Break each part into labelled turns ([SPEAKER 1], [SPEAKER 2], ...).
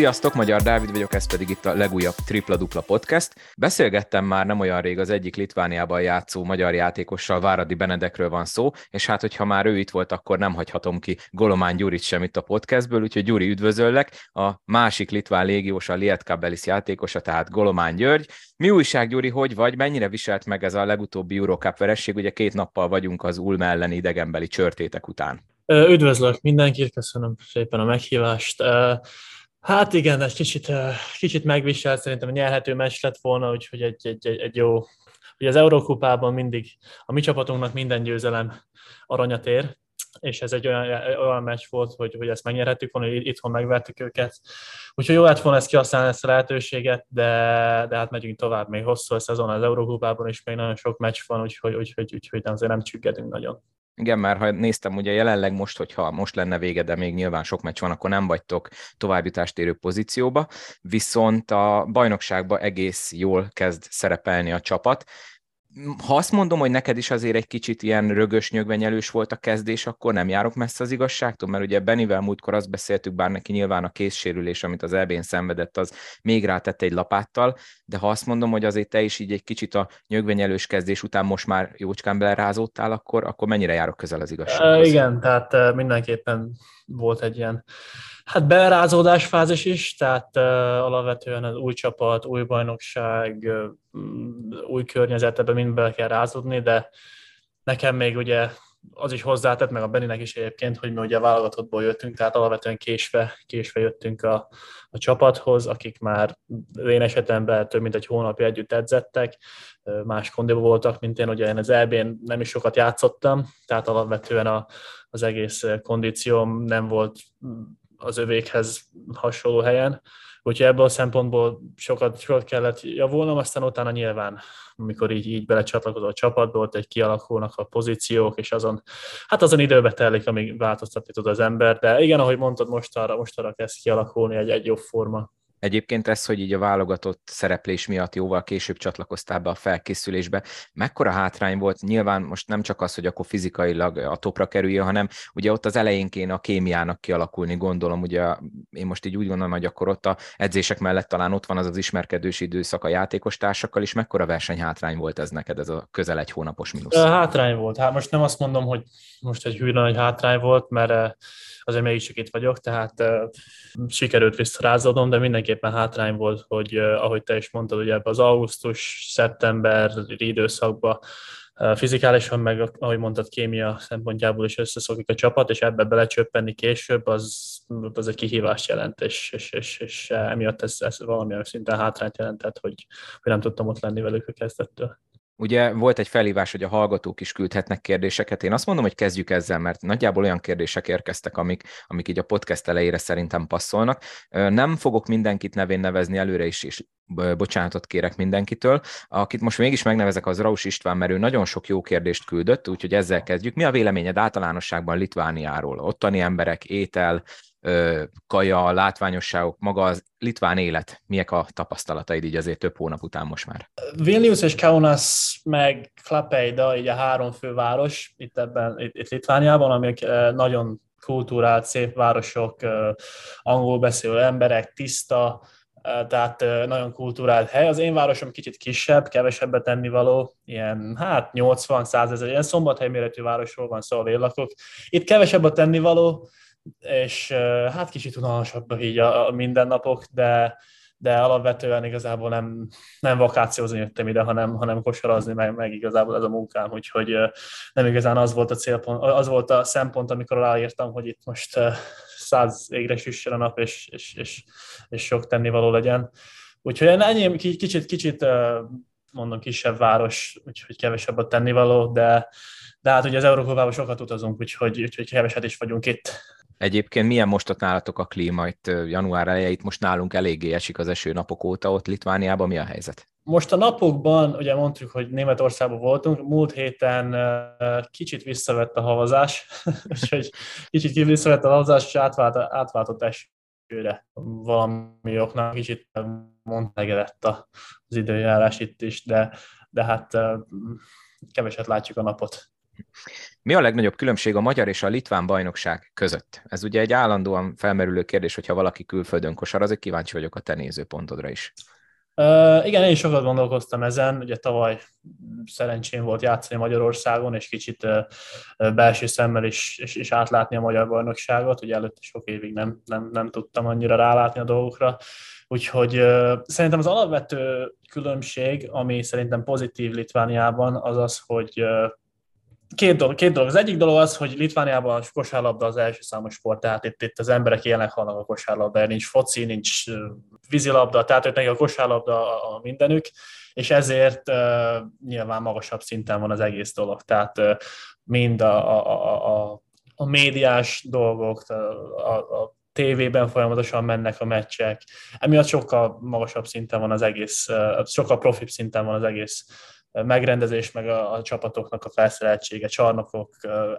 [SPEAKER 1] Sziasztok, Magyar Dávid vagyok, ez pedig itt a legújabb Tripla Dupla Podcast. Beszélgettem már nem olyan rég az egyik Litvániában játszó magyar játékossal, Váradi Benedekről van szó, és hát hogyha már ő itt volt, akkor nem hagyhatom ki Golomán Gyurit sem itt a podcastből, úgyhogy Gyuri üdvözöllek, a másik litván légiós, a Lietkabelis játékosa, tehát Golomán György. Mi újság, Gyuri, hogy vagy, mennyire viselt meg ez a legutóbbi Eurocup veresség, ugye két nappal vagyunk az Ulm elleni idegenbeli csörtétek után.
[SPEAKER 2] Üdvözlök mindenkit, köszönöm szépen a meghívást. Hát igen, egy kicsit, kicsit megviselt, szerintem nyerhető meccs lett volna, úgyhogy egy, egy, egy, egy jó, ugye az Eurókupában mindig a mi csapatunknak minden győzelem aranyat ér, és ez egy olyan, olyan meccs volt, hogy, hogy ezt megnyerhettük volna, hogy itthon megvertük őket. Úgyhogy jó lett volna ezt kihasználni ezt a lehetőséget, de, de hát megyünk tovább, még hosszú a szezon az Eurókupában, és még nagyon sok meccs van, úgyhogy, úgyhogy, úgyhogy azért nem csüggedünk nagyon.
[SPEAKER 1] Igen, mert ha néztem, ugye jelenleg most, hogyha most lenne vége, de még nyilván sok meccs van, akkor nem vagytok továbbjutást érő pozícióba, viszont a bajnokságban egész jól kezd szerepelni a csapat, ha azt mondom, hogy neked is azért egy kicsit ilyen rögös, nyögvenyelős volt a kezdés, akkor nem járok messze az igazságtól, mert ugye Benivel múltkor azt beszéltük, bár neki nyilván a készsérülés, amit az ebén szenvedett, az még rátette egy lapáttal, de ha azt mondom, hogy azért te is így egy kicsit a nyögvenyelős kezdés után most már jócskán belerázódtál, akkor, akkor mennyire járok közel az igazsághoz?
[SPEAKER 2] Igen, tehát mindenképpen volt egy ilyen Hát belerázódás fázis is, tehát uh, alapvetően az új csapat, új bajnokság, uh, új környezet, ebben mind be kell rázódni, de nekem még ugye az is hozzátett, meg a Beninek is egyébként, hogy mi ugye a válogatottból jöttünk, tehát alapvetően késve, késve jöttünk a, a csapathoz, akik már én esetemben több mint egy hónapja együtt edzettek, más kondiba voltak, mint én, ugye én az eb nem is sokat játszottam, tehát alapvetően a, az egész kondícióm nem volt az övékhez hasonló helyen. Úgyhogy ebből a szempontból sokat, sokat kellett javulnom, aztán utána nyilván, amikor így, így belecsatlakozol a csapatba, egy kialakulnak a pozíciók, és azon, hát azon időbe telik, amíg változtatni tud az ember, de igen, ahogy mondtad, most arra, most arra kezd kialakulni egy, egy jobb forma.
[SPEAKER 1] Egyébként ez, hogy így a válogatott szereplés miatt jóval később csatlakoztál be a felkészülésbe, mekkora hátrány volt? Nyilván most nem csak az, hogy akkor fizikailag a topra kerüljön, hanem ugye ott az elején kéne a kémiának kialakulni, gondolom, ugye én most így úgy gondolom, hogy akkor ott a edzések mellett talán ott van az az ismerkedős időszak a játékos társakkal is, mekkora versenyhátrány volt ez neked, ez a közel egy hónapos mínusz?
[SPEAKER 2] Hátrány volt. Hát most nem azt mondom, hogy most egy hűrna nagy hátrány volt, mert azért mégis itt vagyok, tehát sikerült visszarázódnom, de mindenképpen hátrány volt, hogy ahogy te is mondtad, ugye ebbe az augusztus-szeptember időszakban uh, fizikálisan, meg ahogy mondtad, kémia szempontjából is összeszokik a csapat, és ebbe belecsöppenni később, az, az egy kihívást jelent, és, és, és, és emiatt ez, ez valamilyen szinten hátrányt jelentett, hogy, hogy nem tudtam ott lenni velük a kezdettől.
[SPEAKER 1] Ugye volt egy felhívás, hogy a hallgatók is küldhetnek kérdéseket. Én azt mondom, hogy kezdjük ezzel, mert nagyjából olyan kérdések érkeztek, amik, amik így a podcast elejére szerintem passzolnak. Nem fogok mindenkit nevén nevezni előre is, és bocsánatot kérek mindenkitől. Akit most mégis megnevezek, az Raus István, mert ő nagyon sok jó kérdést küldött, úgyhogy ezzel kezdjük. Mi a véleményed általánosságban Litvániáról? Ottani emberek, étel, kaja, látványosságok, maga az litván élet, miek a tapasztalataid így azért több hónap után most már?
[SPEAKER 2] Vilnius és Kaunas meg Klapeida, így a három főváros itt ebben, itt, itt Litvániában, amik nagyon kultúrált, szép városok, angol beszélő emberek, tiszta, tehát nagyon kultúrált hely. Az én városom kicsit kisebb, kevesebbet tennivaló, ilyen hát 80-100 ezer, ilyen szombathely méretű városról van szó, ahol én lakok. Itt kevesebb a tennivaló, és hát kicsit unalmasabbak így a, a mindennapok, de, de alapvetően igazából nem, nem vakációzni jöttem ide, hanem, hanem kosarazni, meg, meg igazából ez a munkám, úgyhogy nem igazán az volt a célpont, az volt a szempont, amikor ráírtam, hogy itt most száz égre süssön a nap, és, és, és, és sok tennivaló legyen. Úgyhogy ennyi, kicsit, kicsit mondom, kisebb város, úgyhogy kevesebb a tennivaló, de, de hát ugye az Európában sokat utazunk, úgyhogy, úgyhogy keveset is vagyunk itt.
[SPEAKER 1] Egyébként milyen most ott nálatok a klíma? Itt január elejét most nálunk eléggé esik az eső napok óta, ott Litvániában mi a helyzet?
[SPEAKER 2] Most a napokban, ugye mondtuk, hogy Németországban voltunk, múlt héten kicsit visszavett a havazás, úgyhogy kicsit visszavett a havazás, és átvált, átváltott esőre valami oknál, kicsit mondtegedett az időjárás itt is, de, de hát keveset látjuk a napot.
[SPEAKER 1] Mi a legnagyobb különbség a magyar és a litván bajnokság között? Ez ugye egy állandóan felmerülő kérdés, hogyha valaki külföldön kosarazik, kíváncsi vagyok a te nézőpontodra is.
[SPEAKER 2] Uh, igen, én is sokat gondolkoztam ezen, ugye tavaly szerencsém volt játszani Magyarországon, és kicsit uh, belső szemmel is, is, is átlátni a magyar bajnokságot, ugye előtte sok évig nem, nem, nem tudtam annyira rálátni a dolgokra, úgyhogy uh, szerintem az alapvető különbség, ami szerintem pozitív Litvániában, az az, hogy két dolog, két dolog. Az egyik dolog az, hogy Litvániában a kosárlabda az első számos sport, tehát itt, itt az emberek élnek halnak a kosárlabda, nincs foci, nincs vízilabda, tehát hogy a kosárlabda a mindenük, és ezért uh, nyilván magasabb szinten van az egész dolog. Tehát uh, mind a, a, a, a médiás dolgok, a, a, a tévében folyamatosan mennek a meccsek, emiatt sokkal magasabb szinten van az egész, sokkal profibb szinten van az egész megrendezés, meg a, a csapatoknak a felszereltsége, csarnokok,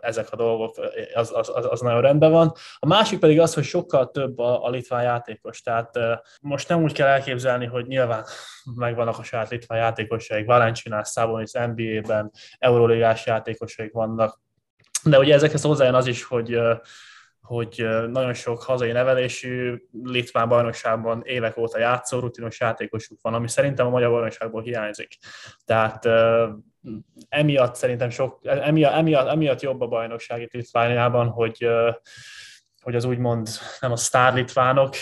[SPEAKER 2] ezek a dolgok, az, az, az, nagyon rendben van. A másik pedig az, hogy sokkal több a, a litván játékos, tehát most nem úgy kell elképzelni, hogy nyilván megvannak a saját litván játékosaik, Valenciunás, Szabonis, NBA-ben, Euróligás játékosaik vannak, de ugye ezekhez hozzájön az is, hogy hogy nagyon sok hazai nevelésű litván bajnokságban évek óta játszó rutinos játékosuk van, ami szerintem a magyar bajnokságból hiányzik. Tehát emiatt szerintem sok, emiatt, emiatt, emiatt jobb a bajnokság itt Litvániában, hogy hogy az úgymond nem a sztár litvánok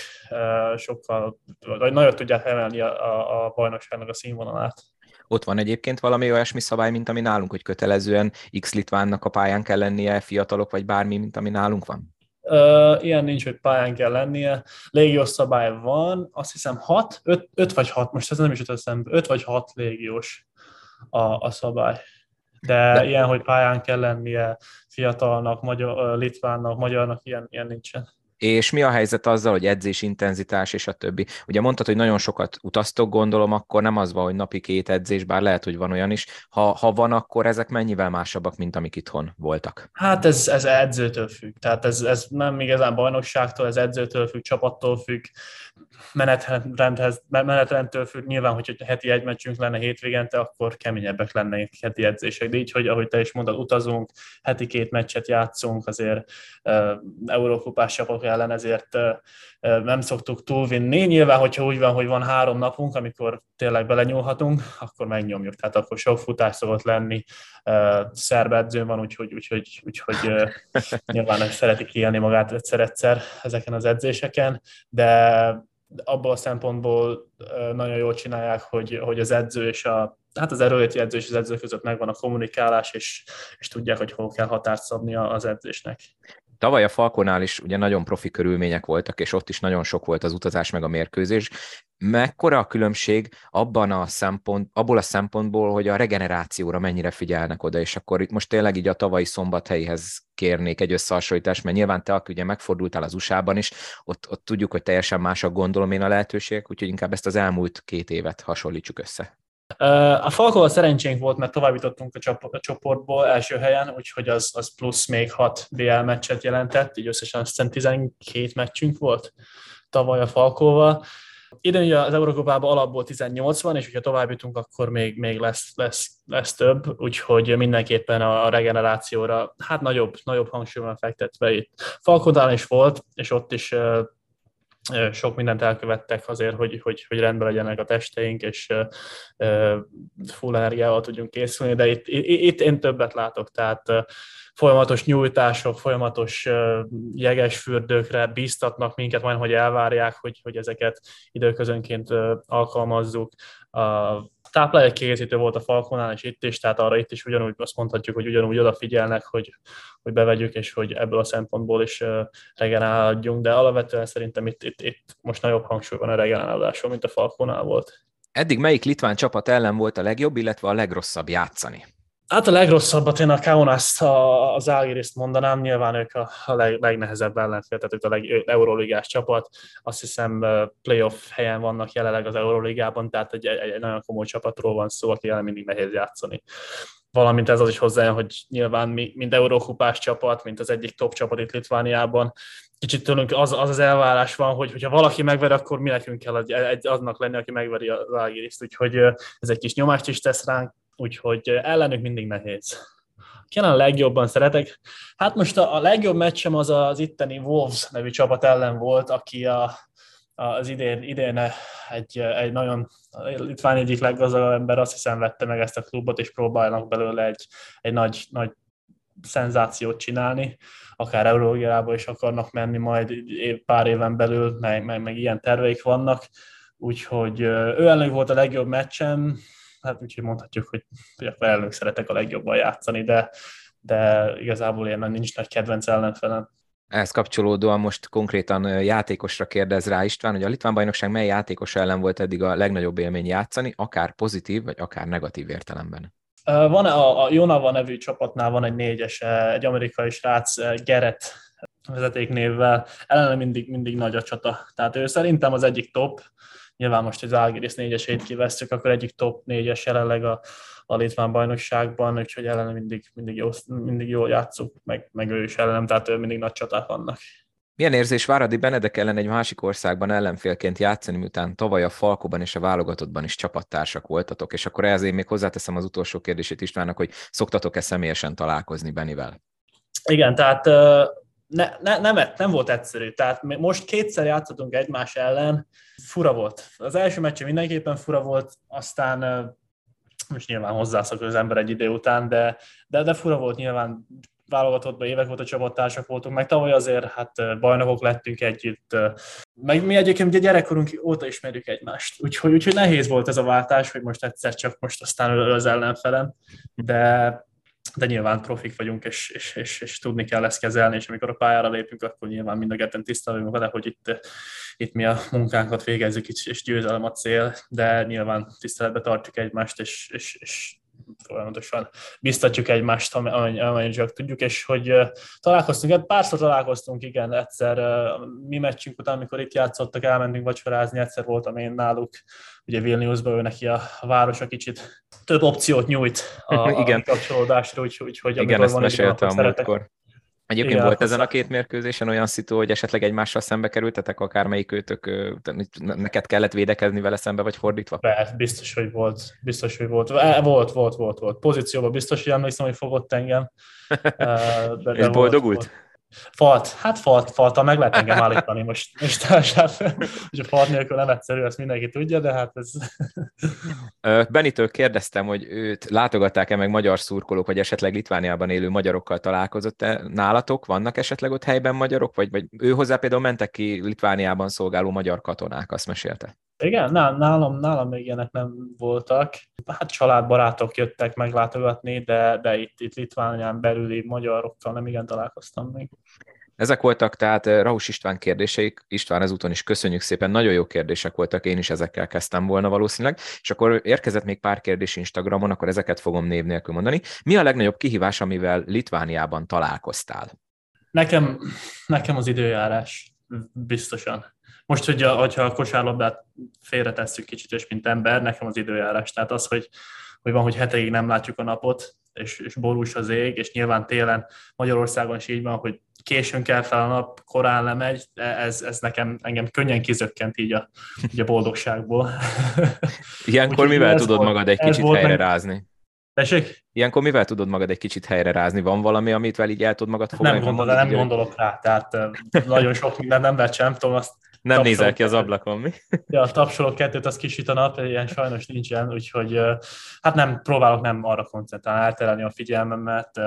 [SPEAKER 2] sokkal, vagy nagyon tudják emelni a, a, a bajnokságnak a színvonalát.
[SPEAKER 1] Ott van egyébként valami olyasmi szabály, mint ami nálunk, hogy kötelezően X litvánnak a pályán kell lennie, fiatalok, vagy bármi, mint ami nálunk van?
[SPEAKER 2] Uh, ilyen nincs, hogy pályán kell lennie. Légiós szabály van, azt hiszem 6, 5, 5 vagy 6, most ez nem is jut eszembe, 5 vagy 6 légiós a, a szabály. De, De ilyen, hogy pályán kell lennie fiatalnak, magyar, litvánnak, magyarnak, ilyen, ilyen nincsen.
[SPEAKER 1] És mi a helyzet azzal, hogy edzés intenzitás és a többi? Ugye mondtad, hogy nagyon sokat utaztok, gondolom, akkor nem az van, hogy napi két edzés, bár lehet, hogy van olyan is. Ha, ha van, akkor ezek mennyivel másabbak, mint amik itthon voltak?
[SPEAKER 2] Hát ez, ez edzőtől függ. Tehát ez, ez nem igazán bajnokságtól, ez edzőtől függ, csapattól függ menetrendhez, menetrendtől függ, nyilván, hogy heti egy meccsünk lenne hétvégente, akkor keményebbek lennének heti edzések, de így, hogy ahogy te is mondod, utazunk, heti két meccset játszunk, azért uh, eurókupás csapatok ellen, ezért uh, nem szoktuk túlvinni. Nyilván, hogyha úgy van, hogy van három napunk, amikor tényleg belenyúlhatunk, akkor megnyomjuk. Tehát akkor sok futás szokott lenni, uh, szerb edző van, úgyhogy, úgyhogy, úgyhogy uh, nyilván szeretik élni magát egyszer-egyszer ezeken az edzéseken, de abból a szempontból nagyon jól csinálják, hogy, hogy az edző és a hát az erőléti edző és az edző között megvan a kommunikálás, és, és tudják, hogy hol kell határt szabni az edzésnek.
[SPEAKER 1] Tavaly a Falkonál is ugye nagyon profi körülmények voltak, és ott is nagyon sok volt az utazás meg a mérkőzés. Mekkora a különbség abban a szempont, abból a szempontból, hogy a regenerációra mennyire figyelnek oda, és akkor itt most tényleg így a tavalyi szombathelyhez kérnék egy összehasonlítást, mert nyilván te, aki ugye megfordultál az USA-ban is, ott, ott tudjuk, hogy teljesen másak gondolom én a lehetőségek, úgyhogy inkább ezt az elmúlt két évet hasonlítsuk össze.
[SPEAKER 2] A Falkóval szerencsénk volt, mert továbbítottunk a csoportból első helyen, úgyhogy az, az plusz még 6 BL meccset jelentett, így összesen azt 12 meccsünk volt tavaly a Falkóval. Idén ugye az Eurókopában alapból 18 van, és hogyha tovább jutunk, akkor még, még lesz, lesz, lesz több, úgyhogy mindenképpen a regenerációra hát nagyobb, nagyobb hangsúly van fektetve itt. Falkodán is volt, és ott is sok mindent elkövettek azért, hogy, hogy, hogy rendben legyenek a testeink, és full energiával tudjunk készülni, de itt, itt én többet látok, tehát folyamatos nyújtások, folyamatos jeges fürdőkre bíztatnak minket, majd hogy elvárják, hogy, hogy ezeket időközönként alkalmazzuk. A táplálék kiegészítő volt a Falkonál, és itt is, tehát arra itt is ugyanúgy azt mondhatjuk, hogy ugyanúgy odafigyelnek, hogy, hogy bevegyük, és hogy ebből a szempontból is regenerálódjunk, de alapvetően szerintem itt, itt, itt most nagyobb hangsúly van a regeneráláson, mint a Falkonál volt.
[SPEAKER 1] Eddig melyik litván csapat ellen volt a legjobb, illetve a legrosszabb játszani?
[SPEAKER 2] Hát a legrosszabbat én a Kaunaszt, az Algiriszt mondanám, nyilván ők a, leg, legnehezebb ellenfél, tehát ők a leg, Euróligás csapat, azt hiszem playoff helyen vannak jelenleg az Euróligában, tehát egy, egy, egy nagyon komoly csapatról van szó, aki el mindig nehéz játszani. Valamint ez az is hozzá, hogy nyilván mi, mind Eurókupás csapat, mint az egyik top csapat itt Litvániában, kicsit tőlünk az, az az elvárás van, hogy hogyha valaki megver, akkor mi nekünk kell egy, egy, aznak lenni, aki megveri az Algiriszt, úgyhogy ez egy kis nyomást is tesz ránk, úgyhogy ellenük mindig nehéz. Ki a legjobban szeretek? Hát most a, a legjobb meccsem az az itteni Wolves nevű csapat ellen volt, aki a, az idén, idén egy, egy nagyon Litván egyik leggazdagabb ember, azt hiszem vette meg ezt a klubot, és próbálnak belőle egy, egy nagy, nagy szenzációt csinálni, akár Eurógiába is akarnak menni majd pár éven belül, meg, meg, meg ilyen terveik vannak, úgyhogy ő ellen volt a legjobb meccsem, hát úgyhogy mondhatjuk, hogy, felelők szeretek a legjobban játszani, de, de igazából ilyen nincs nagy kedvenc ellenfelem.
[SPEAKER 1] Ehhez kapcsolódóan most konkrétan játékosra kérdez rá István, hogy a Litván bajnokság mely játékos ellen volt eddig a legnagyobb élmény játszani, akár pozitív, vagy akár negatív értelemben?
[SPEAKER 2] Van a, a Jonava nevű csapatnál van egy négyes, egy amerikai srác, Gerett vezetéknévvel, ellene mindig, mindig nagy a csata. Tehát ő szerintem az egyik top, nyilván most az Algiris négyesét kivesztük, akkor egyik top négyes jelenleg a, a Litván bajnokságban, úgyhogy ellene mindig, mindig, jó, mindig jól játszunk, meg, meg ő is ellenem, tehát ő mindig nagy csaták vannak.
[SPEAKER 1] Milyen érzés Váradi Benedek ellen egy másik országban ellenfélként játszani, miután tavaly a Falkóban és a válogatottban is csapattársak voltatok, és akkor én még hozzáteszem az utolsó kérdését Istvánnak, hogy szoktatok-e személyesen találkozni Benivel?
[SPEAKER 2] Igen, tehát ne, ne, nem, nem volt egyszerű. Tehát most kétszer játszottunk egymás ellen, fura volt. Az első meccsen mindenképpen fura volt, aztán most nyilván hozzászokott az ember egy idő után, de, de, de fura volt nyilván válogatottban évek óta csapattársak voltunk, meg tavaly azért hát bajnokok lettünk együtt, meg mi egyébként ugye gyerekkorunk óta ismerjük egymást, úgyhogy, úgyhogy nehéz volt ez a váltás, hogy most egyszer csak most aztán az ellenfelem, de de nyilván profik vagyunk, és, és, és, és tudni kell ezt kezelni, és amikor a pályára lépünk, akkor nyilván mind a ketten tisztelünk vele, hogy itt, itt mi a munkánkat végezzük, és győzelem a cél, de nyilván tiszteletbe tartjuk egymást, és, és, és folyamatosan biztatjuk egymást, amennyire csak tudjuk, és hogy találkoztunk, hát párszor találkoztunk, igen, egyszer mi meccsünk után, amikor itt játszottak, elmentünk vacsorázni, egyszer voltam én náluk, ugye Vilniusban ő neki a városa kicsit több opciót nyújt a, igen. a kapcsolódásra, úgyhogy úgy,
[SPEAKER 1] igen, ezt mesélte a múltkor. Egyébként Igen, volt ezen a két mérkőzésen olyan szitu, hogy esetleg egymással szembe kerültetek, akármelyik őtök, neked kellett védekezni vele szembe, vagy fordítva?
[SPEAKER 2] Be, biztos, hogy volt. Biztos, hogy volt. Volt, volt, volt, volt. Pozícióban biztos, hogy emlékszem, hogy fogott engem.
[SPEAKER 1] De, de És boldogult? Volt.
[SPEAKER 2] Falt, hát falt, faltal meg lehet engem állítani most, most hát, hogy a falt nélkül nem egyszerű, ezt mindenki tudja, de hát ez...
[SPEAKER 1] Benitől kérdeztem, hogy őt látogatták-e meg magyar szurkolók, vagy esetleg Litvániában élő magyarokkal találkozott-e nálatok? Vannak esetleg ott helyben magyarok, vagy, vagy ő hozzá például mentek ki Litvániában szolgáló magyar katonák, azt mesélte?
[SPEAKER 2] Igen, nálam, nálam még ilyenek nem voltak. Hát családbarátok jöttek meglátogatni, de, de itt, itt Litvánián belüli magyarokkal nem igen találkoztam még.
[SPEAKER 1] Ezek voltak tehát eh, Rahus István kérdéseik. István ezúton is köszönjük szépen, nagyon jó kérdések voltak, én is ezekkel kezdtem volna valószínűleg. És akkor érkezett még pár kérdés Instagramon, akkor ezeket fogom név nélkül mondani. Mi a legnagyobb kihívás, amivel Litvániában találkoztál?
[SPEAKER 2] Nekem, nekem az időjárás, biztosan. Most, hogy a, hogyha a kosárlabdát félretesszük kicsit, és mint ember, nekem az időjárás. Tehát az, hogy, hogy van, hogy heteig nem látjuk a napot, és, és borús az ég, és nyilván télen Magyarországon is így van, hogy későn kell fel a nap, korán lemegy, ez, ez nekem engem könnyen kizökkent így a, így a boldogságból.
[SPEAKER 1] Ilyenkor mivel tudod volt, magad egy kicsit helyre meg... rázni?
[SPEAKER 2] Tessék?
[SPEAKER 1] Ilyenkor mivel tudod magad egy kicsit helyre rázni? Van valami, amit így el tudod magad fogni?
[SPEAKER 2] Nem, gondol, nem gondolok rá, tehát nagyon sok minden nem lehet sem tudom azt
[SPEAKER 1] nem nézel ki az ablakon, mi?
[SPEAKER 2] Ja, a tapsoló kettőt az kisüt a nap, ilyen sajnos nincsen, úgyhogy hát nem, próbálok nem arra koncentrálni, elterelni a figyelmemet,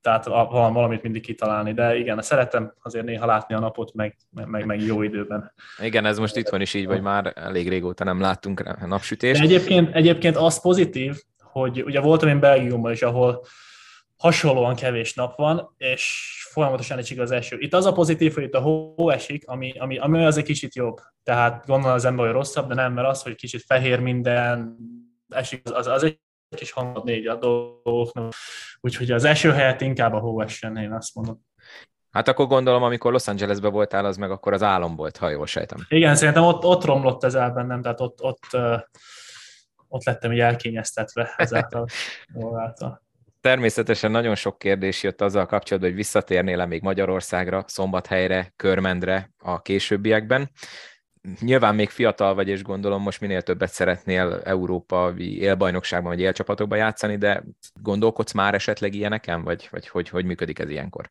[SPEAKER 2] tehát valamit mindig kitalálni, de igen, szeretem azért néha látni a napot, meg, meg, meg jó időben.
[SPEAKER 1] Igen, ez most itthon is így, vagy már elég régóta nem láttunk napsütést.
[SPEAKER 2] De egyébként, egyébként az pozitív, hogy ugye voltam én Belgiumban is, ahol hasonlóan kevés nap van, és folyamatosan esik az eső. Itt az a pozitív, hogy itt a hó esik, ami, ami, ami az egy kicsit jobb. Tehát gondolom az ember, hogy rosszabb, de nem, mert az, hogy kicsit fehér minden, esik, az, az, az egy kis hangot négy a dolgoknak. Úgyhogy az eső helyett inkább a hó essen, én azt mondom.
[SPEAKER 1] Hát akkor gondolom, amikor Los Angelesbe voltál, az meg akkor az álom volt, ha jól sejtem.
[SPEAKER 2] Igen, szerintem ott, ott romlott ez el bennem, tehát ott, ott, ott lettem így elkényeztetve ezáltal.
[SPEAKER 1] Természetesen nagyon sok kérdés jött azzal kapcsolatban, hogy visszatérnél-e még Magyarországra, Szombathelyre, Körmendre a későbbiekben. nyilván még fiatal vagy, és gondolom most minél többet szeretnél európai élbajnokságban vagy élcsapatokban játszani, de gondolkodsz már esetleg ilyeneken, vagy, vagy hogy, hogy működik ez ilyenkor?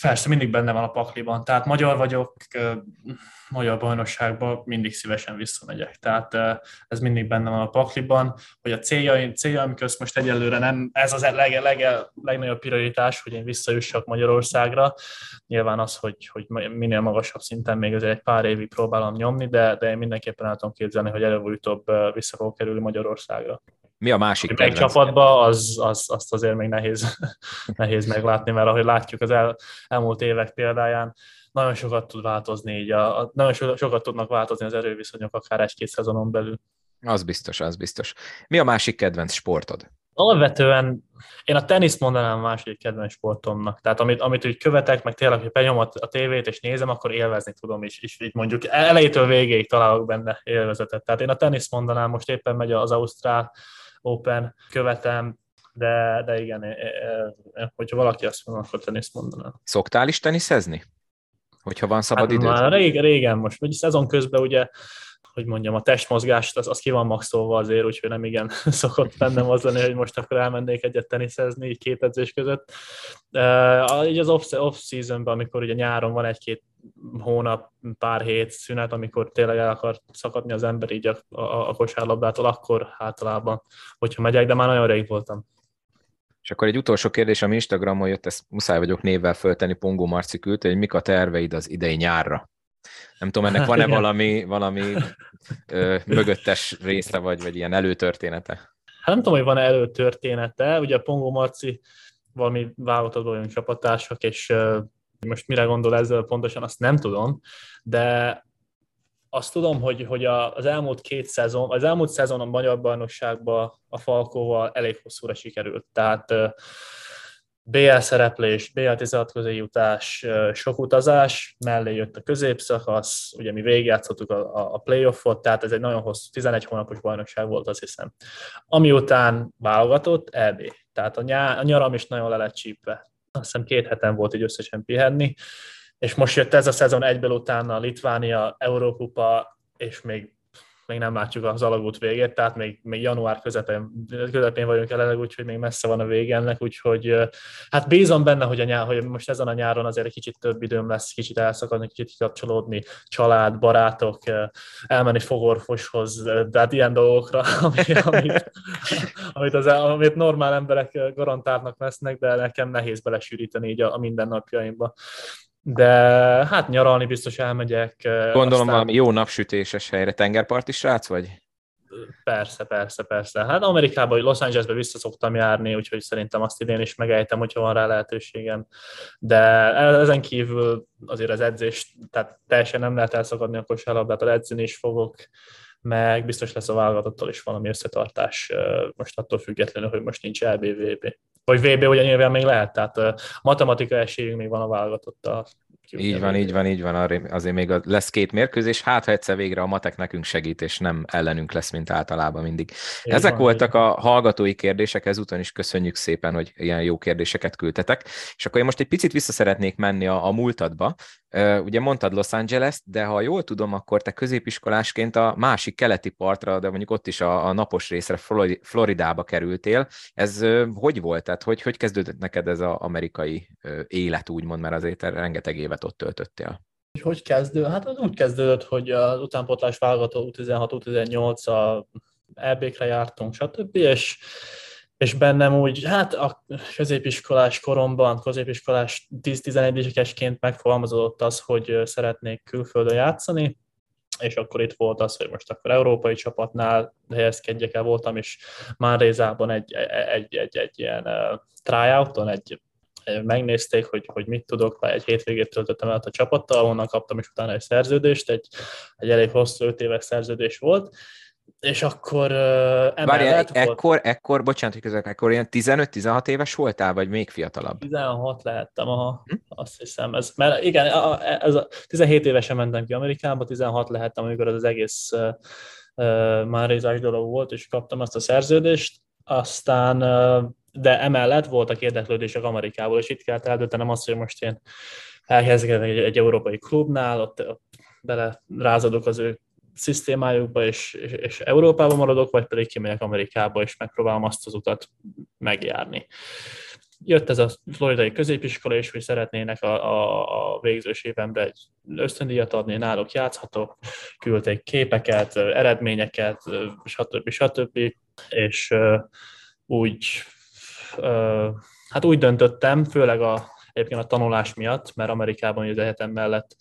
[SPEAKER 2] Persze, mindig benne van a pakliban. Tehát magyar vagyok, magyar bajnokságban mindig szívesen visszamegyek. Tehát ez mindig benne van a pakliban, hogy a céljaim, céljaim közt most egyelőre nem, ez az leg, leg, legnagyobb prioritás, hogy én visszajussak Magyarországra. Nyilván az, hogy, hogy minél magasabb szinten még azért egy pár évig próbálom nyomni, de, de én mindenképpen el tudom képzelni, hogy előbb-utóbb vissza fogok kerülni Magyarországra.
[SPEAKER 1] Mi a másik
[SPEAKER 2] Egy kedvenc? csapatba, az, az, azt azért még nehéz, nehéz meglátni, mert ahogy látjuk az el, elmúlt évek példáján, nagyon sokat tud változni, így a, a, nagyon sokat tudnak változni az erőviszonyok akár egy-két szezonon belül.
[SPEAKER 1] Az biztos, az biztos. Mi a másik kedvenc sportod?
[SPEAKER 2] Alapvetően én a teniszt mondanám a második kedvenc sportomnak. Tehát amit, amit úgy követek, meg tényleg, hogy benyom a, a tévét és nézem, akkor élvezni tudom is. És így mondjuk elejétől végéig találok benne élvezetet. Tehát én a teniszt mondanám, most éppen megy az Ausztrál Open, követem, de, de igen, hogyha valaki azt mondja, akkor teniszt mondanám.
[SPEAKER 1] Szoktál is teniszezni? Hogyha van szabad hát, időd?
[SPEAKER 2] Már régen, régen most, vagy szezon közben ugye hogy mondjam, a testmozgást, az, az ki van maxolva azért, úgyhogy nem igen szokott bennem az lenni, hogy most akkor elmennék egyet teniszezni, így két edzés között. Uh, így az off-seasonben, amikor ugye nyáron van egy-két hónap, pár hét szünet, amikor tényleg el akar szakadni az ember így a, a, a kosárlabdától, akkor általában, hogyha megyek, de már nagyon rég voltam.
[SPEAKER 1] És akkor egy utolsó kérdés, ami Instagramon jött, ezt muszáj vagyok névvel föltenni, Pongó Marci küldte, hogy mik a terveid az idei nyárra? Nem tudom, ennek van-e valami, valami ö, mögöttes része, vagy, vagy ilyen előtörténete?
[SPEAKER 2] Hát nem tudom, hogy van-e előtörténete. Ugye a Pongó Marci valami válogatottban vagyunk csapattársak, és most mire gondol ezzel pontosan, azt nem tudom, de azt tudom, hogy, hogy az elmúlt két szezon, az elmúlt szezon a Magyar Bajnokságban a Falkóval elég hosszúra sikerült. Tehát BL szereplés, BL 16 közé jutás, sok utazás, mellé jött a középszakasz, ugye mi végigjátszottuk a, a playoffot, tehát ez egy nagyon hosszú, 11 hónapos bajnokság volt, azt hiszem. Ami után válogatott, EB. Tehát a, nyár, a nyaram is nagyon le lett csípve. Azt hiszem két heten volt így összesen pihenni, és most jött ez a szezon egyből utána Litvánia, Eurókupa, és még még nem látjuk az alagút végét, tehát még, még január közepén, közepén vagyunk jelenleg, úgyhogy még messze van a vége ennek, úgyhogy hát bízom benne, hogy, a nyár, hogy most ezen a nyáron azért egy kicsit több időm lesz, kicsit elszakadni, kicsit kikapcsolódni, család, barátok, elmenni fogorvoshoz, tehát ilyen dolgokra, ami, amit, amit, az, amit normál emberek garantálnak vesznek, de nekem nehéz belesűríteni így a, a mindennapjaimba de hát nyaralni biztos elmegyek.
[SPEAKER 1] Gondolom aztán... valami jó napsütéses helyre, tengerparti srác vagy?
[SPEAKER 2] Persze, persze, persze. Hát Amerikában, Los Angelesbe vissza szoktam járni, úgyhogy szerintem azt idén is megejtem, hogyha van rá lehetőségem. De ezen kívül azért az edzés, tehát teljesen nem lehet elszakadni a kosárlabdát, edzeni is fogok, meg biztos lesz a válogatottal is valami összetartás, most attól függetlenül, hogy most nincs LBVB. Vagy VB ugye nyilván még lehet, tehát matematika esélyünk még van a válogatottal.
[SPEAKER 1] Így van, így van, így van, azért még lesz két mérkőzés, hát ha egyszer végre a matek nekünk segít, és nem ellenünk lesz, mint általában mindig. Így Ezek van, voltak a hallgatói kérdések, ezúton is köszönjük szépen, hogy ilyen jó kérdéseket küldtetek. És akkor én most egy picit vissza szeretnék menni a, a múltadba. Ugye mondtad Los Angeles, de ha jól tudom, akkor te középiskolásként a másik keleti partra, de mondjuk ott is a, a napos részre Floridába kerültél. Ez hogy volt? Tehát hogy, hogy kezdődött neked ez az amerikai élet, úgymond, mert azért rengeteg évet ott töltöttél?
[SPEAKER 2] Hogy kezdődött? Hát az úgy kezdődött, hogy az utánpotlás válogató U16, U18 a EB-kre jártunk, stb. És és bennem úgy, hát a középiskolás koromban, középiskolás 10-11 évesként megfogalmazódott az, hogy szeretnék külföldön játszani, és akkor itt volt az, hogy most akkor európai csapatnál helyezkedjek el, voltam is Mánrézában egy, egy, egy, egy ilyen uh, tryouton, egy megnézték, hogy, hogy mit tudok, egy hétvégét töltöttem el a csapattal, onnan kaptam is utána egy szerződést, egy, egy elég hosszú öt éves szerződés volt, és akkor uh,
[SPEAKER 1] Várjál, ekkor, ekkor, bocsánat, hogy közök, ekkor ilyen 15-16 éves voltál, vagy még fiatalabb?
[SPEAKER 2] 16 lehettem, aha, hm? azt hiszem. Ez, mert igen, ez a, 17 évesen mentem ki Amerikába, 16 lehettem, amikor az, az egész uh, uh, már dolog volt, és kaptam azt a szerződést, aztán uh, de emellett voltak érdeklődések Amerikából, és itt kellett eldöntenem azt, hogy most én elkezdek egy, egy európai klubnál, ott, ott bele rázadok az ő szisztémájukba, és, és, és Európában maradok, vagy pedig kimegyek Amerikába, és megpróbálom azt az utat megjárni. Jött ez a floridai középiskola, és hogy szeretnének a, a, a végzős évemre egy ösztöndíjat adni, náluk játszhatok, küldték képeket, eredményeket, stb. stb. És úgy, hát úgy döntöttem, főleg a, egyébként a tanulás miatt, mert Amerikában az egyetem mellett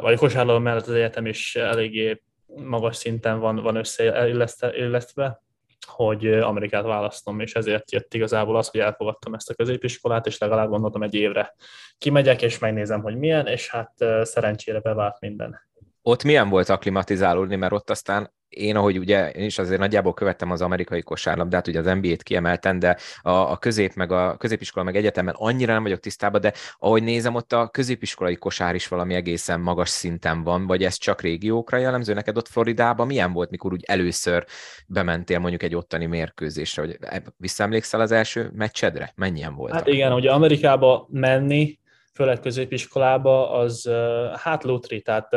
[SPEAKER 2] vagy a kosárlabda mellett az egyetem is eléggé magas szinten van, van összeillesztve, hogy Amerikát választom, és ezért jött igazából az, hogy elfogadtam ezt a középiskolát, és legalább gondoltam egy évre kimegyek, és megnézem, hogy milyen, és hát szerencsére bevált minden.
[SPEAKER 1] Ott milyen volt aklimatizálódni, mert ott aztán én, ahogy ugye, én is azért nagyjából követtem az amerikai kosárlabdát, ugye az NBA-t kiemelten, de a, a közép, meg a középiskola, meg egyetemen annyira nem vagyok tisztában, de ahogy nézem, ott a középiskolai kosár is valami egészen magas szinten van, vagy ez csak régiókra jellemző neked ott Floridában? Milyen volt, mikor úgy először bementél mondjuk egy ottani mérkőzésre, hogy visszaemlékszel az első meccsedre? Mennyien volt?
[SPEAKER 2] Hát igen, ugye Amerikába menni, főleg középiskolába, az hát lutri, tehát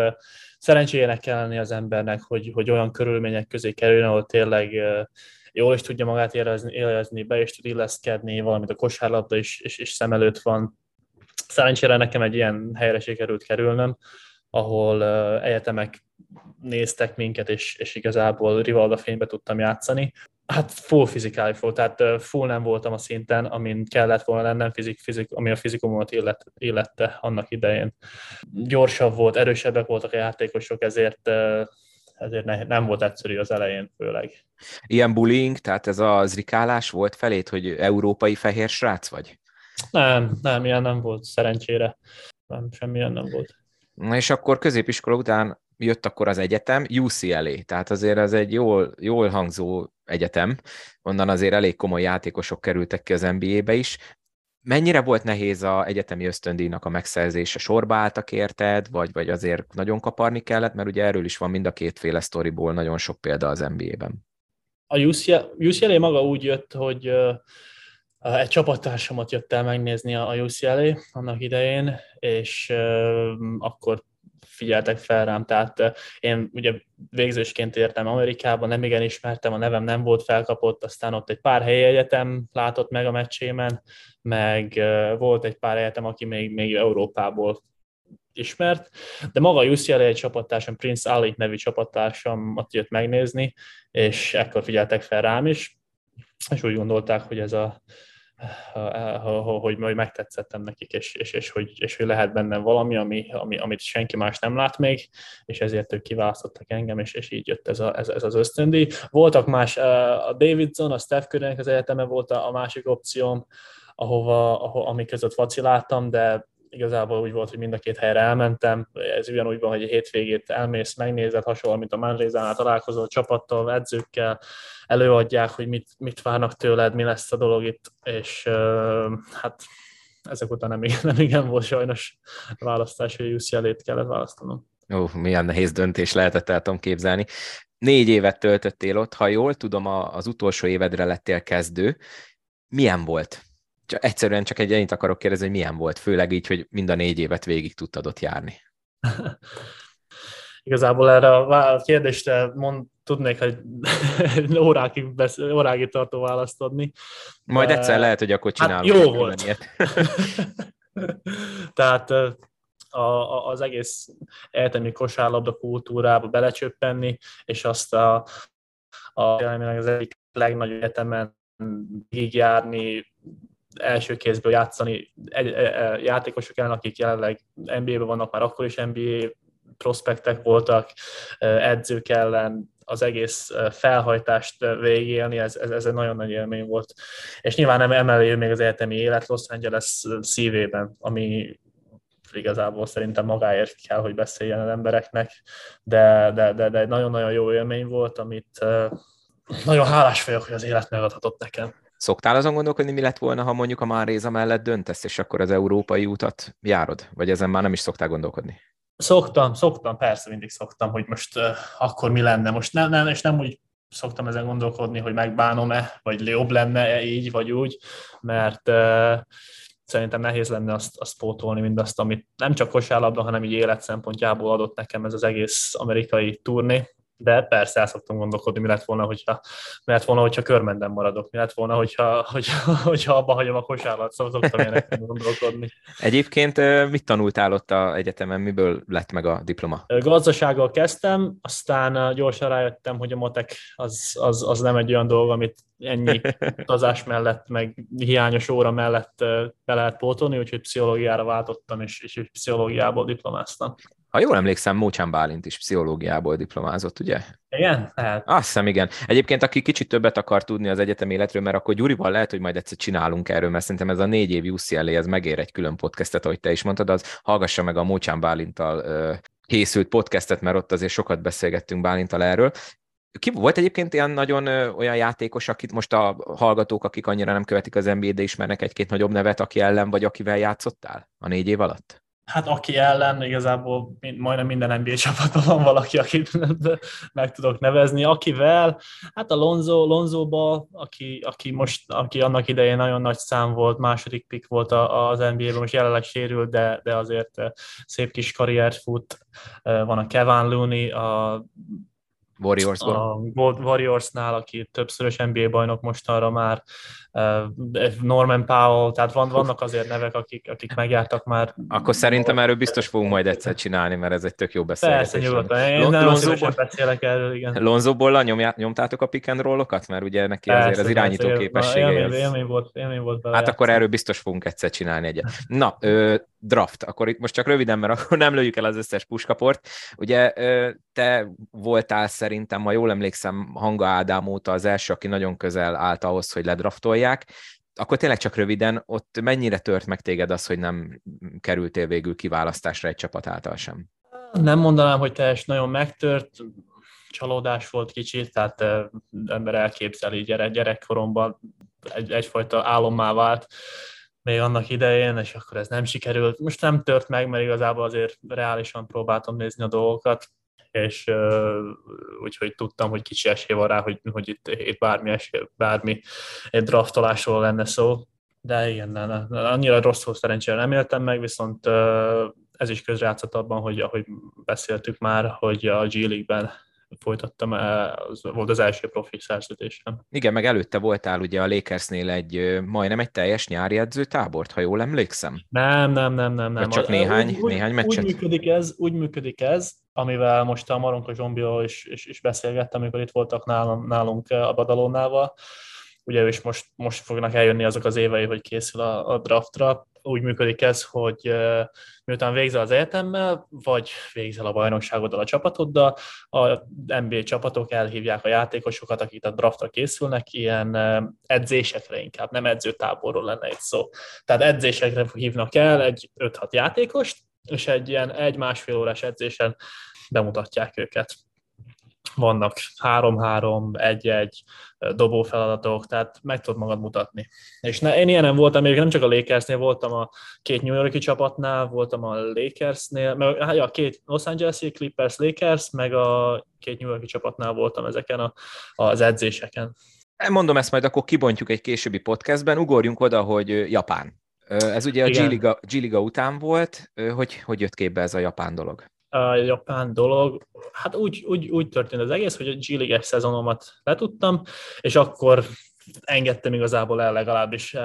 [SPEAKER 2] szerencséjének kell lenni az embernek, hogy, hogy olyan körülmények közé kerüljön, ahol tényleg jól is tudja magát érezni, érezni be is tud illeszkedni, valamint a kosárlabda is, is, is szem előtt van. Szerencsére nekem egy ilyen helyre sikerült kerülnöm, ahol egyetemek néztek minket, és, és igazából Rivalda fénybe tudtam játszani. Hát full fizikális volt, tehát full nem voltam a szinten, amin kellett volna lennem, fizik, fizik, ami a fizikumomat illet, illette annak idején. Gyorsabb volt, erősebbek voltak a játékosok, ezért ezért ne, nem volt egyszerű az elején főleg.
[SPEAKER 1] Ilyen bullying, tehát ez az zrikálás volt felét, hogy európai fehér srác vagy?
[SPEAKER 2] Nem, nem, ilyen nem volt, szerencsére. Nem, semmilyen nem volt.
[SPEAKER 1] Na és akkor középiskola után jött akkor az egyetem, UCLA, tehát azért ez egy jól, jól hangzó egyetem, onnan azért elég komoly játékosok kerültek ki az NBA-be is. Mennyire volt nehéz a egyetemi ösztöndíjnak a megszerzése? Sorba álltak érted, vagy, vagy azért nagyon kaparni kellett, mert ugye erről is van mind a kétféle sztoriból nagyon sok példa az NBA-ben.
[SPEAKER 2] A UCLA, UCLA maga úgy jött, hogy egy csapattársamat jött el megnézni a UCLA annak idején, és akkor figyeltek fel rám, tehát én ugye végzősként értem Amerikába, nem igen ismertem, a nevem nem volt felkapott, aztán ott egy pár helyi egyetem látott meg a meccsémen, meg volt egy pár egyetem, aki még, még Európából ismert, de maga a UCLA egy csapattársam, Prince Ali nevű csapattársam ott jött megnézni, és ekkor figyeltek fel rám is, és úgy gondolták, hogy ez a hogy, hogy megtetszettem nekik, és, és, és, hogy, és hogy lehet bennem valami, ami, ami, amit senki más nem lát még, és ezért ők kiválasztottak engem, és, és így jött ez, a, ez, ez az ösztöndi. Voltak más, a Davidson, a Steph curry az egyeteme volt a, a másik opcióm, ahova, ahova, ami között vaciláltam, de igazából úgy volt, hogy mind a két helyre elmentem. Ez ugyanúgy van, hogy egy hétvégét elmész, megnézed, hasonló, mint a Manrézánál találkozol csapattal, edzőkkel, előadják, hogy mit, mit várnak tőled, mi lesz a dolog itt, és hát ezek után nem igen, nem igen volt sajnos választás, hogy UCLA-t kellett választanom.
[SPEAKER 1] Ó, milyen nehéz döntés lehetett, el tudom képzelni. Négy évet töltöttél ott, ha jól tudom, az utolsó évedre lettél kezdő. Milyen volt? Csak egyszerűen csak egy ennyit akarok kérdezni, hogy milyen volt, főleg így, hogy mind a négy évet végig tudtad ott járni.
[SPEAKER 2] Igazából erre a kérdésre mond, tudnék hogy órákig, besz, órákig tartó választ adni.
[SPEAKER 1] Majd egyszer lehet, hogy akkor csinálunk.
[SPEAKER 2] Hát jó volt. Tehát a, a, az egész egyetemi kosárlabda kultúrába belecsöppenni, és azt a, a az egyik legnagyobb egyetemen járni, első kézből játszani egy, egy, egy, játékosok ellen, akik jelenleg NBA-ben vannak, már akkor is NBA prospektek voltak, edzők ellen, az egész felhajtást végélni, ez, ez, ez egy nagyon nagy élmény volt. És nyilván nem emelő még az egyetemi élet Los Angeles szívében, ami igazából szerintem magáért kell, hogy beszéljen az embereknek, de, de, de, de egy nagyon-nagyon jó élmény volt, amit nagyon hálás vagyok, hogy az élet megadhatott nekem.
[SPEAKER 1] Szoktál azon gondolkodni, mi lett volna, ha mondjuk a Máréza mellett döntesz, és akkor az európai utat járod? Vagy ezen már nem is szoktál gondolkodni?
[SPEAKER 2] Szoktam, szoktam, persze mindig szoktam, hogy most uh, akkor mi lenne. Most nem, nem, és nem úgy szoktam ezen gondolkodni, hogy megbánom-e, vagy jobb lenne-e így, vagy úgy, mert uh, szerintem nehéz lenne azt, azt pótolni, mindazt, amit nem csak kosárlabda, hanem így élet szempontjából adott nekem ez az egész amerikai turné de persze el szoktam gondolkodni, mi lett volna, hogyha, mi lett volna, hogyha körmenden maradok, mi lett volna, hogyha, hogyha, hogyha abba hagyom a kosárlat, szóval szoktam ilyenekben gondolkodni.
[SPEAKER 1] Egyébként mit tanultál ott a egyetemen, miből lett meg a diploma?
[SPEAKER 2] Gazdasággal kezdtem, aztán gyorsan rájöttem, hogy a matek az, az, az nem egy olyan dolog, amit ennyi utazás mellett, meg hiányos óra mellett be lehet pótolni, úgyhogy pszichológiára váltottam, és, és pszichológiából diplomáztam.
[SPEAKER 1] Ha jól emlékszem, Mócsán Bálint is pszichológiából diplomázott, ugye?
[SPEAKER 2] Igen? Hát.
[SPEAKER 1] Azt hiszem, igen. Egyébként, aki kicsit többet akar tudni az egyetem életről, mert akkor Gyurival lehet, hogy majd egyszer csinálunk erről, mert szerintem ez a négy év UCLA, ez megér egy külön podcastet, ahogy te is mondtad, az hallgassa meg a Mócsán Bálintal készült podcastet, mert ott azért sokat beszélgettünk Bálintal erről. Ki volt egyébként ilyen nagyon ö, olyan játékos, akit most a hallgatók, akik annyira nem követik az NBA, de ismernek egy-két nagyobb nevet, aki ellen vagy akivel játszottál a négy év alatt?
[SPEAKER 2] Hát aki ellen, igazából majdnem minden NBA csapatban van valaki, akit meg tudok nevezni. Akivel, hát a Lonzo, Lonzoba, aki, aki, most, aki annak idején nagyon nagy szám volt, második pick volt az NBA-ben, most jelenleg sérült, de, de azért szép kis karriert fut. Van a Kevin Looney, a
[SPEAKER 1] Warriorsból.
[SPEAKER 2] A Warriorsnál, aki többszörös NBA bajnok mostanra már, Norman Powell, tehát van, vannak azért nevek, akik, akik megjártak már.
[SPEAKER 1] Akkor szerintem erről biztos fogunk majd egyszer csinálni, mert ez egy tök jó beszélgetés.
[SPEAKER 2] Persze, nyugodtan. Én nem Lonzoból, beszélek erről, igen.
[SPEAKER 1] Lonzoból nyomtátok a pick and roll-okat? Mert ugye neki persze, azért az irányító persze, képessége.
[SPEAKER 2] Élmény, az... élmény, volt, élmény volt
[SPEAKER 1] Hát játszani. akkor erről biztos fogunk egyszer csinálni egyet. Na, ö, draft. Akkor itt most csak röviden, mert akkor nem lőjük el az összes puskaport. Ugye te voltál szerintem, ha jól emlékszem, Hanga Ádám óta az első, aki nagyon közel állt ahhoz, hogy ledraftolják. Akkor tényleg csak röviden, ott mennyire tört meg téged az, hogy nem kerültél végül kiválasztásra egy csapat által sem?
[SPEAKER 2] Nem mondanám, hogy teljes nagyon megtört, csalódás volt kicsit, tehát ember elképzeli gyerek, gyerekkoromban egy, egyfajta álommá vált még annak idején, és akkor ez nem sikerült. Most nem tört meg, mert igazából azért reálisan próbáltam nézni a dolgokat, és uh, úgyhogy tudtam, hogy kicsi esély van rá, hogy, hogy itt, itt bármi, esély, bármi egy draftolásról lenne szó. De igen, ne, ne, annyira rosszul szerencsére nem éltem meg, viszont uh, ez is közrejátszott abban, hogy ahogy beszéltük már, hogy a G League-ben folytattam, az volt az első profi szerződésem.
[SPEAKER 1] Igen, meg előtte voltál ugye a Lakersnél egy majdnem egy teljes nyári edzőtábort, ha jól emlékszem?
[SPEAKER 2] Nem, nem, nem, nem. nem.
[SPEAKER 1] csak néhány, úgy, néhány meccset?
[SPEAKER 2] Úgy működik ez, úgy működik ez, amivel most a Maronka Zsombió is, is, is beszélgettem, amikor itt voltak nálunk, nálunk a Badalónával. Ugye ő is most, most fognak eljönni azok az évei, hogy készül a, a draftra, úgy működik ez, hogy miután végzel az egyetemmel, vagy végzel a bajnokságoddal a csapatoddal, a NBA csapatok elhívják a játékosokat, akik a draftra készülnek, ilyen edzésekre inkább, nem edzőtáborról lenne egy szó. Tehát edzésekre hívnak el egy 5-6 játékost, és egy ilyen egy-másfél órás edzésen bemutatják őket vannak három-három, egy-egy dobófeladatok, tehát meg tudod magad mutatni. És ne, én ilyenem voltam, még nem csak a Lakersnél, voltam a két New Yorki csapatnál, voltam a Lakersnél, meg hát, ja, két Los Angeles Clippers, Lakers, meg a két New Yorki csapatnál voltam ezeken a, az edzéseken.
[SPEAKER 1] Mondom ezt majd akkor kibontjuk egy későbbi podcastben, ugorjunk oda, hogy Japán. Ez ugye a G-Liga, G-Liga után volt, hogy, hogy jött képbe ez a japán dolog?
[SPEAKER 2] a japán dolog. Hát úgy, úgy, úgy történt az egész, hogy a G league szezonomat letudtam, és akkor engedtem igazából el legalábbis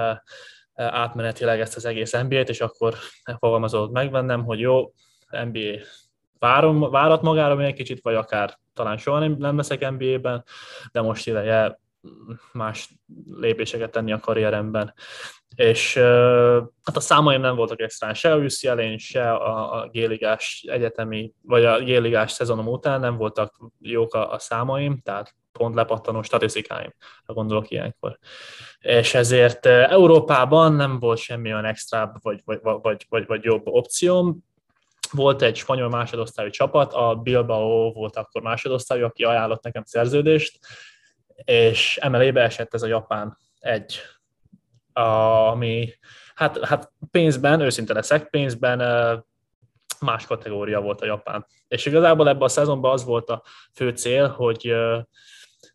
[SPEAKER 2] átmenetileg ezt az egész NBA-t, és akkor fogalmazott meg bennem, hogy jó, NBA várom, várat magára még egy kicsit, vagy akár talán soha nem, nem leszek NBA-ben, de most ideje más lépéseket tenni a karrieremben. És hát a számaim nem voltak extrán se a UCLA-n, se a, a géligás egyetemi, vagy a géligás szezonom után nem voltak jók a, a számaim, tehát pont lepattanó statisztikáim, ha gondolok ilyenkor. És ezért Európában nem volt semmi olyan extra vagy, vagy, vagy, vagy, vagy jobb opcióm, volt egy spanyol másodosztályú csapat, a Bilbao volt akkor másodosztályú, aki ajánlott nekem szerződést, és emelébe esett ez a japán egy, ami hát, hát pénzben, őszinte leszek, pénzben más kategória volt a japán. És igazából ebben a szezonban az volt a fő cél, hogy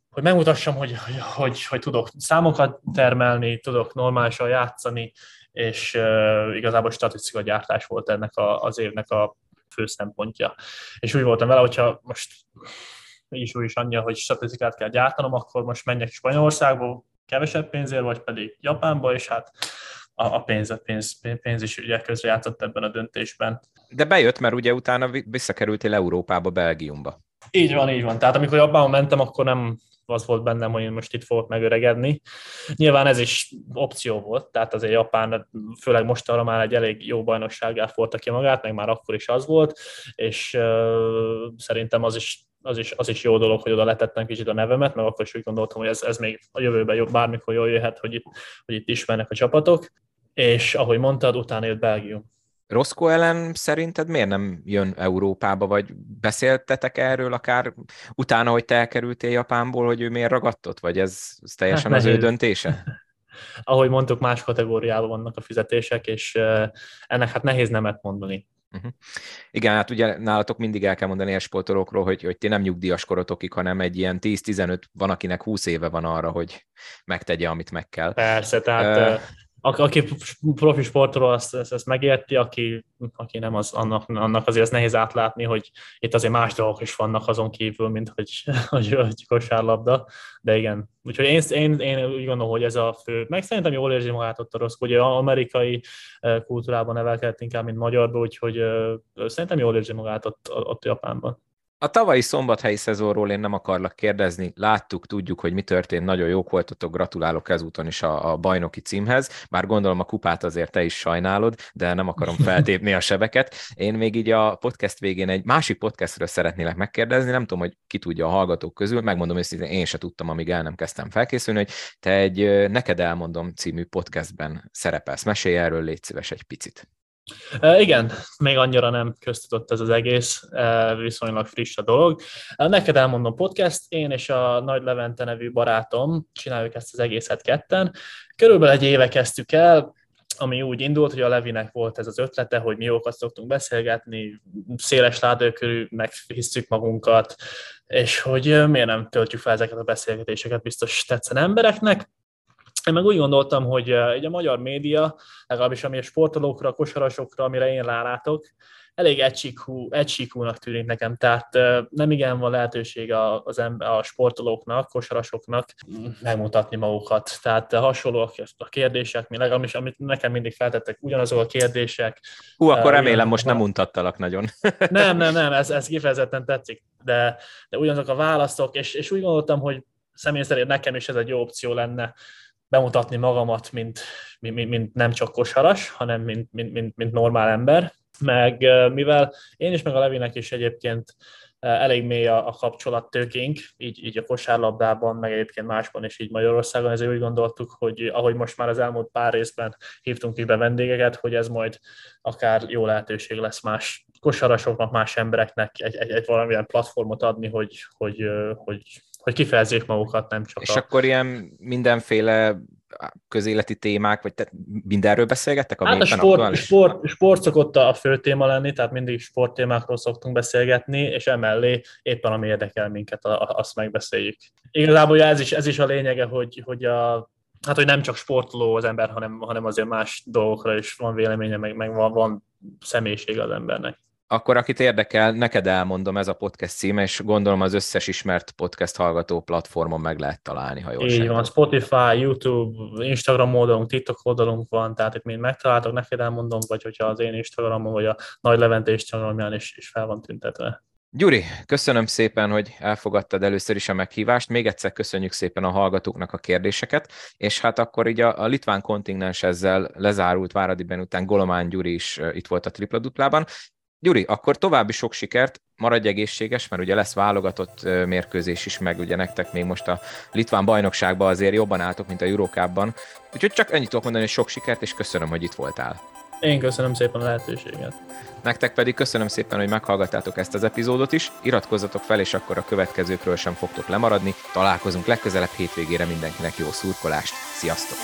[SPEAKER 2] hogy megmutassam, hogy, hogy, hogy, hogy tudok számokat termelni, tudok normálisan játszani, és uh, igazából statisztika gyártás volt ennek a, az évnek a fő szempontja. És úgy voltam vele, hogyha most is úgy is annyi, hogy statisztikát kell gyártanom, akkor most menjek Spanyolországba kevesebb pénzért, vagy pedig Japánba, és hát a, a pénz, a pénz, pénz is ugye közrejátszott ebben a döntésben.
[SPEAKER 1] De bejött, mert ugye utána visszakerültél Európába, Belgiumba.
[SPEAKER 2] Így van, így van. Tehát amikor Japánba mentem, akkor nem az volt bennem, hogy én most itt fogok megöregedni. Nyilván ez is opció volt, tehát azért Japán, főleg most arra már egy elég jó bajnoksággal forta ki magát, meg már akkor is az volt, és uh, szerintem az is az is, az is jó dolog, hogy oda letettem kicsit a nevemet, mert akkor is úgy gondoltam, hogy ez, ez még a jövőben jobb, bármikor jól jöhet, hogy itt, hogy itt ismernek a csapatok, és ahogy mondtad, utána jött Belgium.
[SPEAKER 1] Roszko ellen szerinted miért nem jön Európába, vagy beszéltetek erről akár utána, hogy te elkerültél Japánból, hogy ő miért ragadtott, vagy ez, ez teljesen hát az ő döntése?
[SPEAKER 2] Ahogy mondtuk, más kategóriában vannak a fizetések, és ennek hát nehéz nemet mondani. Uh-huh.
[SPEAKER 1] Igen, hát ugye nálatok mindig el kell mondani a sportolókról, hogy, hogy ti nem nyugdíjas korotokig, hanem egy ilyen 10-15, van akinek 20 éve van arra, hogy megtegye, amit meg kell.
[SPEAKER 2] Persze, tehát uh, aki profi sportoló, azt, ezt, ezt megérti, aki, aki nem, az, annak, annak azért ez nehéz átlátni, hogy itt azért más dolgok is vannak azon kívül, mint hogy, hogy, hogy kosárlabda, de igen. Úgyhogy én, én, én úgy gondolom, hogy ez a fő, meg szerintem jól érzi magát ott a rossz, ugye amerikai kultúrában nevelkedett inkább, mint magyarban, úgyhogy szerintem jól érzi magát ott, ott Japánban.
[SPEAKER 1] A tavalyi szombathelyi szezonról én nem akarlak kérdezni, láttuk, tudjuk, hogy mi történt, nagyon jók voltatok, gratulálok ezúton is a, a bajnoki címhez, bár gondolom a kupát azért te is sajnálod, de nem akarom feltépni a sebeket. Én még így a podcast végén egy másik podcastről szeretnélek megkérdezni, nem tudom, hogy ki tudja a hallgatók közül, megmondom őszintén, én se tudtam, amíg el nem kezdtem felkészülni, hogy te egy Neked elmondom című podcastben szerepelsz. Mesélj erről, légy szíves egy picit.
[SPEAKER 2] Igen, még annyira nem köztudott ez az egész, viszonylag friss a dolog. Neked elmondom podcast, én és a Nagy Levente nevű barátom csináljuk ezt az egészet ketten. Körülbelül egy éve kezdtük el, ami úgy indult, hogy a Levinek volt ez az ötlete, hogy mi jókat szoktunk beszélgetni, széles ládőkörű, meghisszük magunkat, és hogy miért nem töltjük fel ezeket a beszélgetéseket, biztos tetszen embereknek. Én meg úgy gondoltam, hogy egy a magyar média, legalábbis ami a sportolókra, a kosarasokra, amire én rálátok, elég egysíkú, egysíkúnak tűnik nekem, tehát nem igen van lehetőség az ember, a sportolóknak, kosarasoknak megmutatni magukat. Tehát hasonlóak a kérdések, mi legalábbis, amit nekem mindig feltettek, ugyanazok a kérdések.
[SPEAKER 1] Hú, akkor remélem most nem untattalak nagyon.
[SPEAKER 2] nem, nem, nem, ez, ez kifejezetten tetszik, de, de ugyanazok a válaszok, és, és úgy gondoltam, hogy személy szerint nekem is ez egy jó opció lenne, bemutatni magamat, mint, mint, mint nem csak kosaras, hanem mint, mint, mint, mint normál ember. Meg mivel én is, meg a Levinek is egyébként elég mély a, a kapcsolattőkénk, így, így a kosárlabdában, meg egyébként másban is így Magyarországon, ezért úgy gondoltuk, hogy ahogy most már az elmúlt pár részben hívtunk ide vendégeket, hogy ez majd akár jó lehetőség lesz más kosarasoknak, más embereknek egy, egy, egy valamilyen platformot adni, hogy, hogy, hogy hogy kifejezzék magukat, nem csak
[SPEAKER 1] És a... akkor ilyen mindenféle közéleti témák, vagy te mindenről beszélgettek?
[SPEAKER 2] Ami hát a sport, sport, sport szokott a fő téma lenni, tehát mindig sporttémákról szoktunk beszélgetni, és emellé éppen ami érdekel minket, azt megbeszéljük. Igazából ez is, ez is a lényege, hogy, hogy a, hát hogy nem csak sportoló az ember, hanem, hanem azért más dolgokra is van véleménye, meg, meg van, van személyisége az embernek
[SPEAKER 1] akkor akit érdekel, neked elmondom, ez a podcast címe, és gondolom az összes ismert podcast hallgató platformon meg lehet találni, ha jól
[SPEAKER 2] Így van, Spotify, YouTube, Instagram oldalunk, TikTok oldalunk van, tehát itt mind megtaláltok, neked elmondom, vagy hogyha az én Instagramon, vagy a Nagy Levente Instagramján is, is fel van tüntetve.
[SPEAKER 1] Gyuri, köszönöm szépen, hogy elfogadtad először is a meghívást. Még egyszer köszönjük szépen a hallgatóknak a kérdéseket, és hát akkor így a, a litván kontingens ezzel lezárult Váradiben után Golomán Gyuri is itt volt a tripla duplában. Gyuri, akkor további sok sikert, maradj egészséges, mert ugye lesz válogatott mérkőzés is, meg ugye nektek még most a Litván bajnokságban azért jobban álltok, mint a Eurókában. Úgyhogy csak ennyit tudok mondani, hogy sok sikert, és köszönöm, hogy itt voltál.
[SPEAKER 2] Én köszönöm szépen a lehetőséget.
[SPEAKER 1] Nektek pedig köszönöm szépen, hogy meghallgattátok ezt az epizódot is. Iratkozzatok fel, és akkor a következőkről sem fogtok lemaradni. Találkozunk legközelebb hétvégére mindenkinek jó szurkolást. Sziasztok!